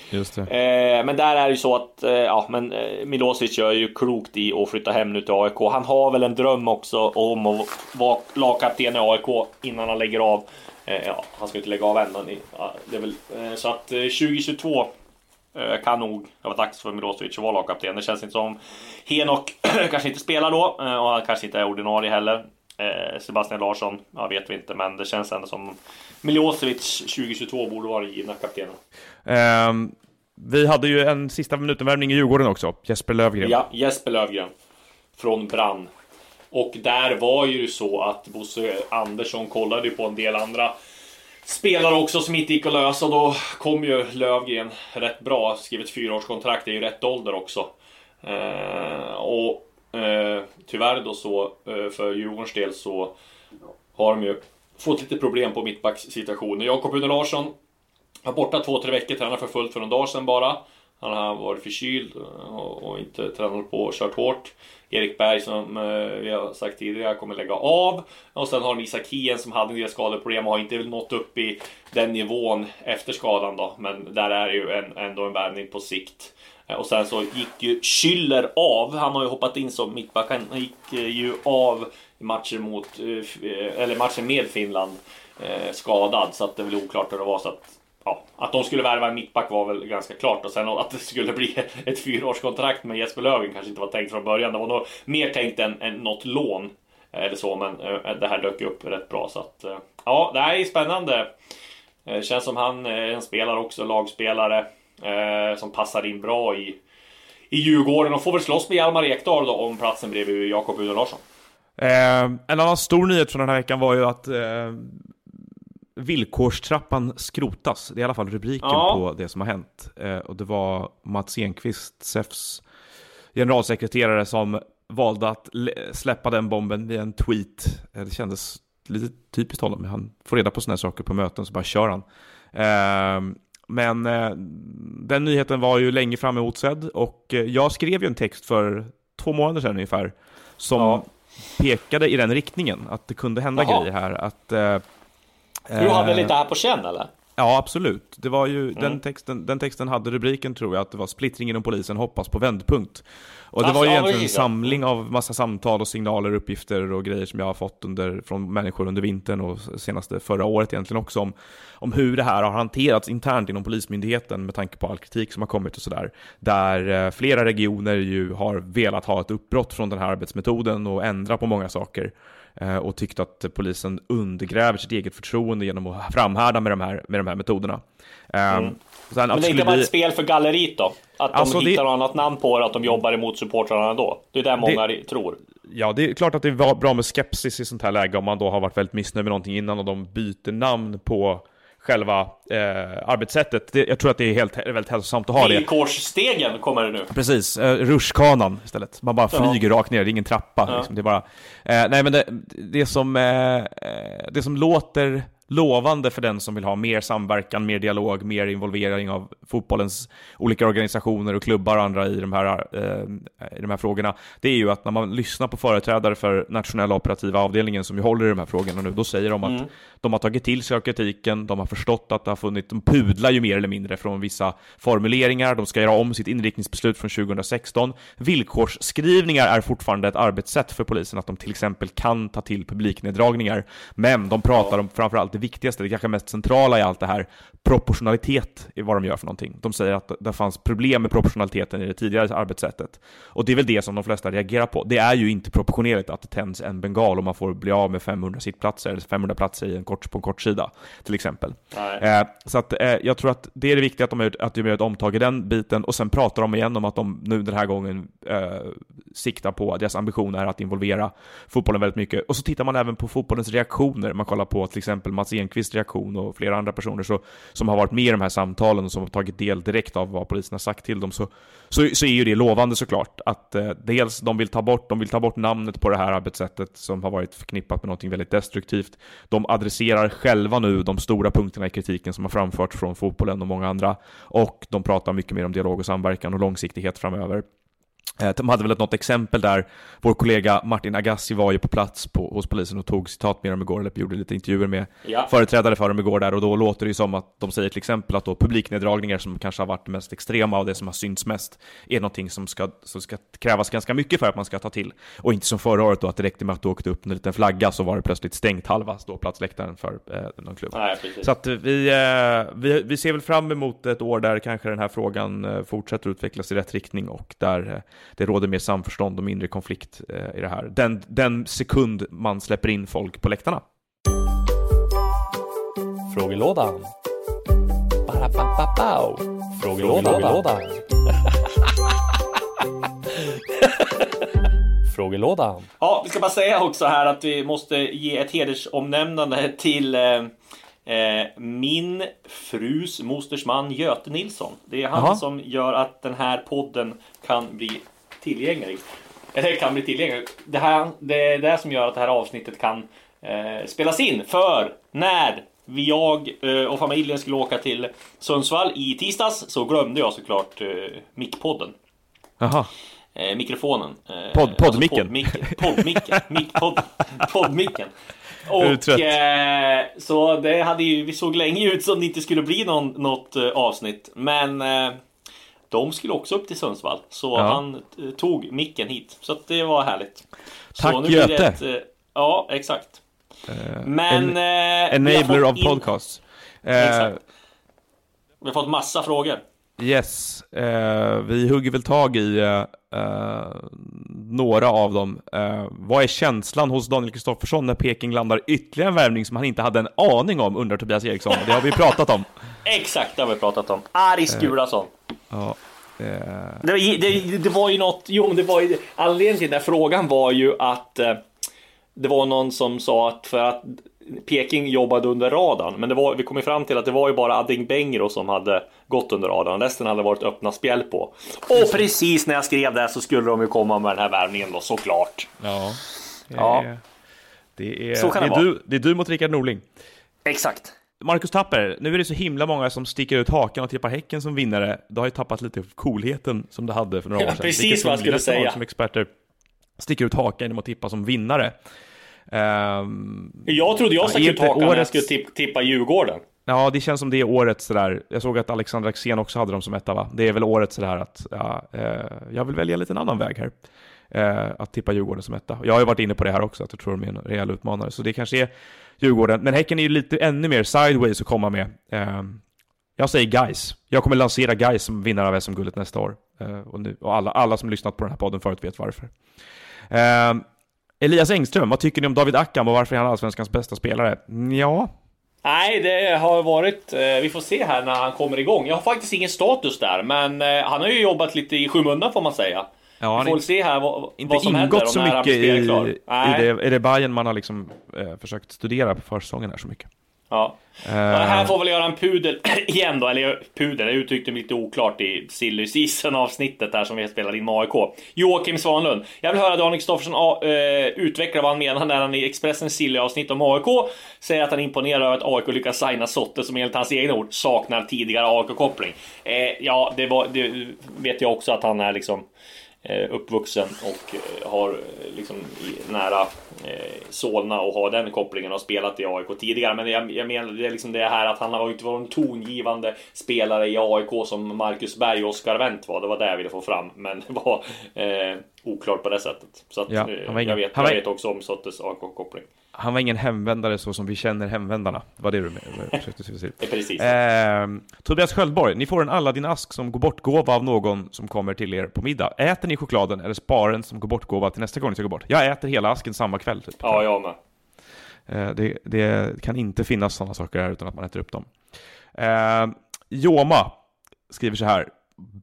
Just det. Eh, men där är det ju så att eh, ja, men, eh, Milosevic gör ju klokt i att flytta hem nu till AIK. Han har väl en dröm också om att vara lagkapten i AIK innan han lägger av. Eh, ja, han ska inte lägga av än. Ja, väl, eh, så att eh, 2022 eh, kan nog vara dags för Milosevic att vara lagkapten. Det känns inte som Henok [CLEARS THROAT] kanske inte spelar då och han kanske inte är ordinarie heller. Eh, Sebastian Larsson, ja, vet vi inte, men det känns ändå som Milosevic 2022 borde vara givna kaptenen. Ehm, vi hade ju en sista minutenvärvning i Djurgården också, Jesper Lövgren. Ja, Jesper Lövgren. Från Brann. Och där var ju så att Bosse Andersson kollade ju på en del andra spelare också som inte gick att lösa. Och då kom ju Lövgren rätt bra. Skrivit fyraårskontrakt, det är ju rätt ålder också. Eh, och eh, tyvärr då så, eh, för Djurgårdens del så har de ju fått lite problem på mittbackssituationen. Jakob-Uno Larsson var borta två, tre veckor, tränade för fullt för någon dag sedan bara. Han har varit förkyld och, och inte tränat på och kört hårt. Erik Berg som eh, vi har sagt tidigare kommer lägga av. Och sen har de Isak Hien som hade en del skadeproblem och har inte nått upp i den nivån efter skadan då. Men där är ju en, ändå en värvning på sikt. Eh, och sen så gick ju Schüller av. Han har ju hoppat in som mittback. Han gick eh, ju av i matcher mot, eh, eller matchen med Finland skadad. Så att det är väl oklart hur det var. Så att ja, att de skulle värva en mittback var väl ganska klart och sen att det skulle bli [LAUGHS] ett fyraårskontrakt med Jesper Löfgren kanske inte var tänkt från början. Det var nog mer tänkt än, än något lån Eller så, men det här dök upp rätt bra. Så att, ja, det här är spännande. Känns som han är en spelare också, lagspelare. Eh, som passar in bra i, i Djurgården och får väl slåss med Hjalmar Ekdal då om platsen bredvid Jakob Uno Larsson. Eh, en annan stor nyhet från den här veckan var ju att eh, villkorstrappan skrotas. Det är i alla fall rubriken Ja. på det som har hänt. Eh, och det var Mats Enqvist, SEFs generalsekreterare, som valde att släppa den bomben via en tweet. Eh, det kändes lite typiskt honom. Han får reda på sådana här saker på möten så bara kör han. Men eh, den nyheten var ju länge fram emotsedd och eh, jag skrev ju en text för två månader sedan ungefär som Ja. pekade i den riktningen, att det kunde hända Jaha. grejer här. Att, eh, Du hade eh, lite här på känn eller? Ja, absolut. Det var ju, Mm. den, texten, den texten hade rubriken, tror jag, att det var splittring inom polisen hoppas på vändpunkt. Och det Alltså, var ju egentligen en samling av massa samtal och signaler, uppgifter och grejer som jag har fått under, från människor under vintern och senaste förra året egentligen också om, om hur det här har hanterats internt inom Polismyndigheten med tanke på all kritik som har kommit och sådär. Där eh, flera regioner ju har velat ha ett uppbrott från den här arbetsmetoden och ändra på många saker och tyckt att polisen undergräver sitt eget förtroende genom att framhärda med de här, med de här metoderna. Mm. Sen, Men det är inte bara ett spel för galleriet då? Att de Alltså, det- hittar något annat namn på det, att de jobbar emot supportrarna då? Det är det många tror. Ja, det är klart att det är bra med skepsis i sånt här läge om man då har varit väldigt missnöjd med någonting innan och de byter namn på själva eh, arbetssättet. Det, jag tror att det är helt, väldigt hälsosamt att ha det. Villkorsstegen kommer det nu. Precis, eh, rutschkanan istället. Man bara flyger rakt ner, det är ingen trappa. Liksom. Det är bara, eh, nej men det, det, som, eh, eh, det som låter lovande för den som vill ha mer samverkan, mer dialog, mer involvering av fotbollens olika organisationer och klubbar och andra i de här, eh, i de här frågorna, det är ju att när man lyssnar på företrädare för nationella operativa avdelningen som ju håller i de här frågorna nu, då säger de att de har tagit till sig av kritiken, de har förstått att det har funnits, de pudlar ju mer eller mindre från vissa formuleringar, de ska göra om sitt inriktningsbeslut från 2016. Villkorsskrivningar är fortfarande ett arbetssätt för polisen, att de till exempel kan ta till publikneddragningar, men de pratar om framförallt det viktigaste, det kanske mest centrala i allt det här, proportionalitet i vad de gör för någonting. De säger att det fanns problem med proportionaliteten i det tidigare arbetssättet. Och det är väl det som de flesta reagerar på. Det är ju inte proportionerligt att det tänds en bengal och man får bli av med 500 sittplatser, eller 500 platser i en kort, på en kort sida, till exempel. Eh, så att, eh, jag tror att det är det viktiga att de, gör, att de gör ett omtag i den biten, och sen pratar de igen om att de nu den här gången eh, siktar på, deras ambition är att involvera fotbollen väldigt mycket. Och så tittar man även på fotbollens reaktioner, man kollar på till exempel Mats Enqvists reaktion och flera andra personer så, som har varit med i de här samtalen och som har tagit del direkt av vad polisen har sagt till dem, så, så, så är ju det lovande såklart. Att eh, dels de vill ta bort, de vill ta bort namnet på det här arbetssättet som har varit förknippat med något väldigt destruktivt. De adresserar själva nu de stora punkterna i kritiken som har framförts från fotbollen och många andra. Och de pratar mycket mer om dialog och samverkan och långsiktighet framöver. Eh, De hade väl något exempel där vår kollega Martin Agassi var ju på plats på, hos polisen och tog citat med dem igår, eller gjorde lite intervjuer med Ja. företrädare för dem igår där och då låter det ju som att de säger till exempel att då publikneddragningar som kanske har varit det mest extrema och det som har synts mest är någonting som ska, som ska krävas ganska mycket för att man ska ta till. Och inte som förra året då att det räckte med att du åkte upp en liten flagga så var det plötsligt stängt halva ståplatsläktaren för eh, någon klubb. Nej. Så att vi, eh, vi, vi ser väl fram emot ett år där kanske den här frågan eh, fortsätter utvecklas i rätt riktning och där eh, det råder mer samförstånd och mindre konflikt eh, i det här. Den, den sekund man släpper in folk på läktarna. Frågelådan. Ba-da-ba-ba-bow. Frågelådan. Frågelådan. [LAUGHS] Frågelådan. Ja, vi ska bara säga också här att vi måste ge ett hedersomnämnande till eh, min frus mosters man Göte Nilsson. Det är han Jaha. som gör att den här podden kan bli tillgänglig. Eller kan bli tillgänglig. Det, här, det är det som gör att det här avsnittet kan eh, spelas in. För när vi, jag eh, och familjen skulle åka till Sundsvall i tisdags så glömde jag såklart eh, mickpodden. Jaha. Eh, mikrofonen. Eh, Podd- poddmicken. poddmicken. Poddmicken. Mick, podd, [LAUGHS] poddmicken. Och eh, så det hade ju, vi såg länge ut som det inte skulle bli någon, något eh, avsnitt. Men eh, de skulle också upp till Sundsvall. Så Ja. han eh, tog micken hit. Så det var härligt. Tack, så nu Göte. ett, ja, exakt. Men... en- Enabler of in- podcasts. Exakt. Vi har fått massa frågor. Yes, eh, vi hugger väl tag i eh, eh, några av dem. Eh, vad är känslan hos Daniel Kristoffersson när Peking landar ytterligare en värvning som han inte hade en aning om, undrar Tobias Eriksson. Det har vi pratat om. [LAUGHS] Exakt, det har vi pratat om. Aris Gulason. Ja, eh, Det, var- det, det var ju något, jo det var ju, anledningen till den här frågan var ju att eh, det var någon som sa att för att Peking jobbade under radarn, men det var, vi kom ju fram till att det var ju bara Adingbengro som hade gått under radarn, resten hade varit öppna spjäll på. Och precis när jag skrev det så skulle de ju komma med den här värvningen då, såklart. ja. Ja. Eh, Det är, Så kan det, det är vara. du, det är du mot Rickard Norling. Exakt. Marcus Tapper, nu är det så himla många som sticker ut hakan och tippar Häcken som vinnare. Det har ju tappat lite coolheten som det hade för några Ja, år sedan. [LAUGHS] precis Vilket vad jag skulle säga. Som experter sticker ut hakan genom att tippa som vinnare. Ehm, Jag trodde jag Ja, ut inte hakan när jag årets- skulle tipp, tippa Djurgården. Ja, det känns som det är årets sådär. Jag såg att Alexander Axén också hade dem som etta, va? Det är väl årets sådär att ja, eh, jag vill välja en liten annan väg här. Eh, att tippa Djurgården som etta. Jag har ju varit inne på det här också, att jag tror de är en rejäl utmanare. Så det kanske är Djurgården. Men Häcken är ju lite ännu mer sideways att komma med. Eh, jag säger guys. Jag kommer lansera guys som vinnare av SM-guldet nästa år. Eh, och nu, och alla, alla som lyssnat på den här podden förut vet varför. Elias Engström, vad tycker ni om David Ackham och varför är han allsvenskans bästa spelare? Ja, Nej, det har varit... Eh, vi får se här när han kommer igång. Jag har faktiskt ingen status där, men eh, han har ju jobbat lite i skymundan får man säga. Ja, vi får väl se här vad, inte vad som händer ingått så mycket i, i det. Är det Bayern man har liksom eh, försökt studera på försäsongen här så mycket? Ja. Ja, här får väl göra en pudel [CLEARS THROAT] igen då, eller pudel, jag uttryckte mig lite oklart i Silly Season avsnittet där som vi spelade in med AIK. Joakim Svanlund. Jag vill höra Daniel Kristoffersson ah, eh, utveckla vad han menar när han i Expressens Silly avsnitt om AIK säger att han är imponerad över att AIK lyckas signa Sotte som enligt hans egna ord saknar tidigare AIK-koppling. Eh, ja, det, var, det vet jag också att han är liksom uppvuxen och har liksom nära Solna och har den kopplingen och spelat i AIK tidigare. Men jag, jag menar det är liksom det här att han har inte varit en tongivande spelare i AIK som Marcus Berg och Oskar Wendt var. Det var det jag ville få fram, men det var eh, oklart på det sättet. Så att, Ja, eh, han var ingen- jag, vet, han jag var- vet också om Sottes AIK-koppling. Han var ingen hemvändare så som vi känner hemvändarna. Det var det du [LAUGHS] försökte säga. Precis. Eh, Tobias Sköldborg, ni får en Aladdin-ask som går bort-gåva av någon som kommer till er på middag. Äter ni chokladen eller sparar den som går bort-gåva till nästa gång ni ska gå bort? Jag äter hela asken samma kväll. Typ. Ja, jag med. Eh, det, det kan inte finnas sådana saker här utan att man äter upp dem. Eh, Joma skriver så här.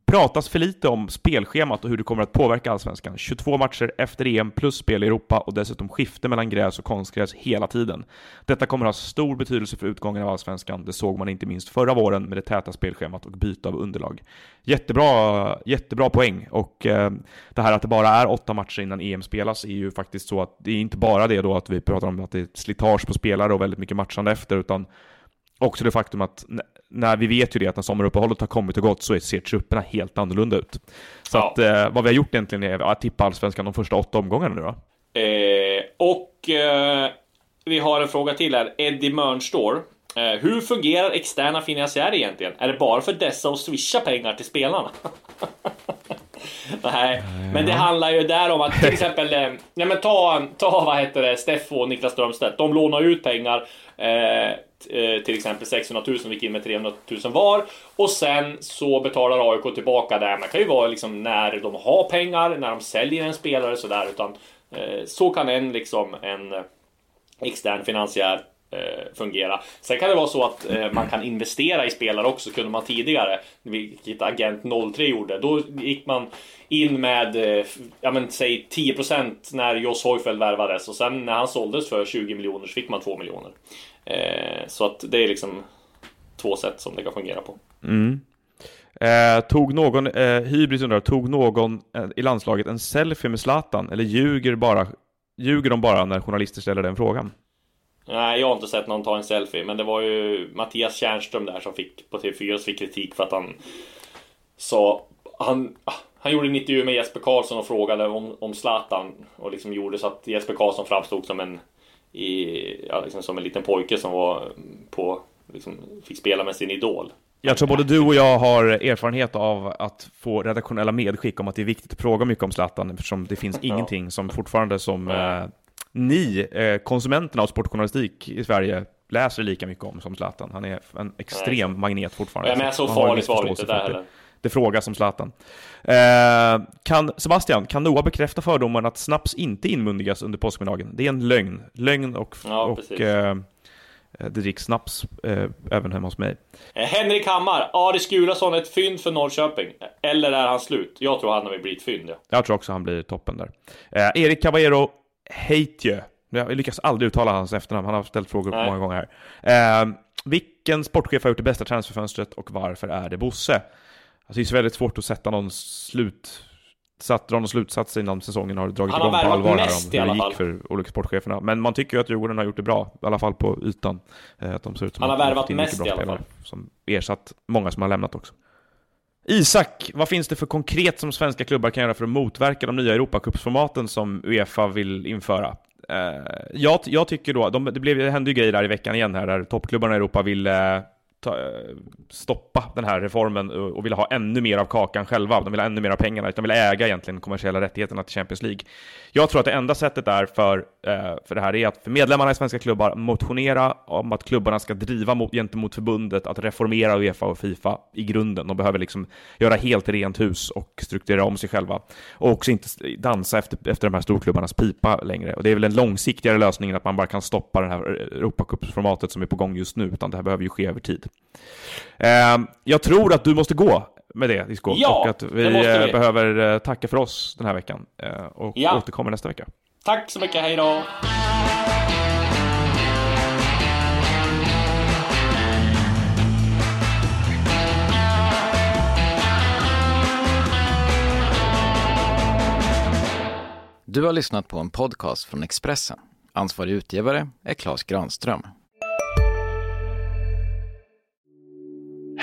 Pratas för lite om spelschemat och hur det kommer att påverka Allsvenskan. 22 matcher efter EM plus spel i Europa och dessutom skifte mellan gräs och konstgräs hela tiden. Detta kommer att ha stor betydelse för utgången av Allsvenskan. Det såg man inte minst förra våren med det täta spelschemat och byte av underlag. Jättebra, jättebra poäng och eh, det här att det bara är åtta matcher innan EM spelas är ju faktiskt så att det är inte bara det då att vi pratar om att det är slitage på spelare och väldigt mycket matchande efter utan också det faktum att när vi vet ju det att när sommaruppehållet har kommit och gått så ser trupperna helt annorlunda ut. Så Ja. att eh, vad vi har gjort egentligen är att tippa allsvenskan de första åtta omgångarna nu då. Eh, och eh, vi har en fråga till här. Eddie Mörnstor. Eh, hur fungerar externa finansiärer egentligen? Är det bara för dessa att swisha pengar till spelarna? [LAUGHS] [LAUGHS] Nej, men det handlar ju där om att till [LAUGHS] exempel, eh, nej men ta, ta vad heter det, Steffo och Niklas Strömstedt. De lånar ut pengar, eh, eh, till exempel 600 000, vi gick in med 300 000 var. Och sen så betalar AIK tillbaka det. Man kan ju vara liksom när de har pengar, när de säljer en spelare sådär. Utan eh, så kan en liksom en eh, extern finansiär Eh, fungera. Sen kan det vara så att eh, man kan investera i spelare också, kunde man tidigare, vilket Agent 03 gjorde. Då gick man in med, eh, ja men säg 10% när Jos Hoifeld värvades och sen när han såldes för 20 miljoner så fick man 2 miljoner. Så att det är liksom två sätt som det kan fungera på. Mm. Eh, tog någon, eh, Hybris undrar, tog någon eh, i landslaget en selfie med Zlatan eller ljuger, bara, ljuger de bara när journalister ställer den frågan? Nej, jag har inte sett någon ta en selfie, men det var ju Mattias Tjärnström där som fick på TV4 som fick kritik för att han sa han, han gjorde en intervju med Jesper Karlsson och frågade om, om Zlatan och liksom gjorde så att Jesper Karlsson framstod som en i, ja, liksom som en liten pojke som var på liksom, fick spela med sin idol. Jag tror både du och jag har erfarenhet av att få redaktionella medskick om att det är viktigt att fråga mycket om Zlatan eftersom det finns ingenting som fortfarande som ni, eh, konsumenterna av sportjournalistik i Sverige, läser lika mycket om som Zlatan. Han är en extrem Nej. magnet fortfarande. Ja, men så farligt var det inte där heller. Det frågas om Zlatan. Eh, kan, Sebastian, kan Noah bekräfta fördomen att snaps inte inmundigas under påskmiddagen? Det är en lögn. Lögn och, Ja, och eh, det dricks snaps eh, även hemma hos mig. Eh, Henrik Hammar, Aris Gulason ett fynd för Norrköping? Eller är han slut? Jag tror han har blivit ett fynd. Ja. Jag tror också han blir toppen där. Eh, Erik Caballero Heitjö. Jag lyckas aldrig uttala hans efternamn, han har ställt frågor Nej. många gånger här. Eh, vilken sportchef har gjort det bästa transferfönstret och varför är det Bosse? Alltså, det är så väldigt svårt att sätta någon slut... Satt, dra någon slutsats innan säsongen har dragit igång på allvar här om hur det gick för olika sportcheferna. Men man tycker ju att Djurgården har gjort det bra, i alla fall på ytan. Eh, att de ser ut som Han har värvat mest bra i alla fall. Som ersatt många som har lämnat också. Isak, vad finns det för konkret som svenska klubbar kan göra för att motverka de nya Europacupsformaten som Uefa vill införa? Uh, jag, jag tycker då, de, det, blev, det hände ju grejer där i veckan igen här, där toppklubbarna i Europa vill eh, ta, eh, stoppa den här reformen och, vill ha ännu mer av kakan själva. De vill ha ännu mer av pengarna, de vill äga egentligen kommersiella rättigheterna till Champions League. Jag tror att det enda sättet är för, eh, för det här är att för medlemmarna i svenska klubbar motionera om att klubbarna ska driva mot, gentemot förbundet att reformera Uefa och Fifa i grunden. De behöver liksom göra helt rent hus och strukturera om sig själva. Och också inte dansa efter, efter de här storklubbarnas pipa längre. Och det är väl den långsiktigare lösningen att man bara kan stoppa det här Europacupsformatet som är på gång just nu, utan det här behöver ju ske över tid. Eh, jag tror att du måste gå med det, Disco. Ja, och att vi, måste vi. eh, behöver eh, tacka för oss den här veckan. Eh, och Ja. återkommer nästa vecka. Tack så mycket, hej då! Du har lyssnat på en podcast från Expressen. Ansvarig utgivare är Klas Granström.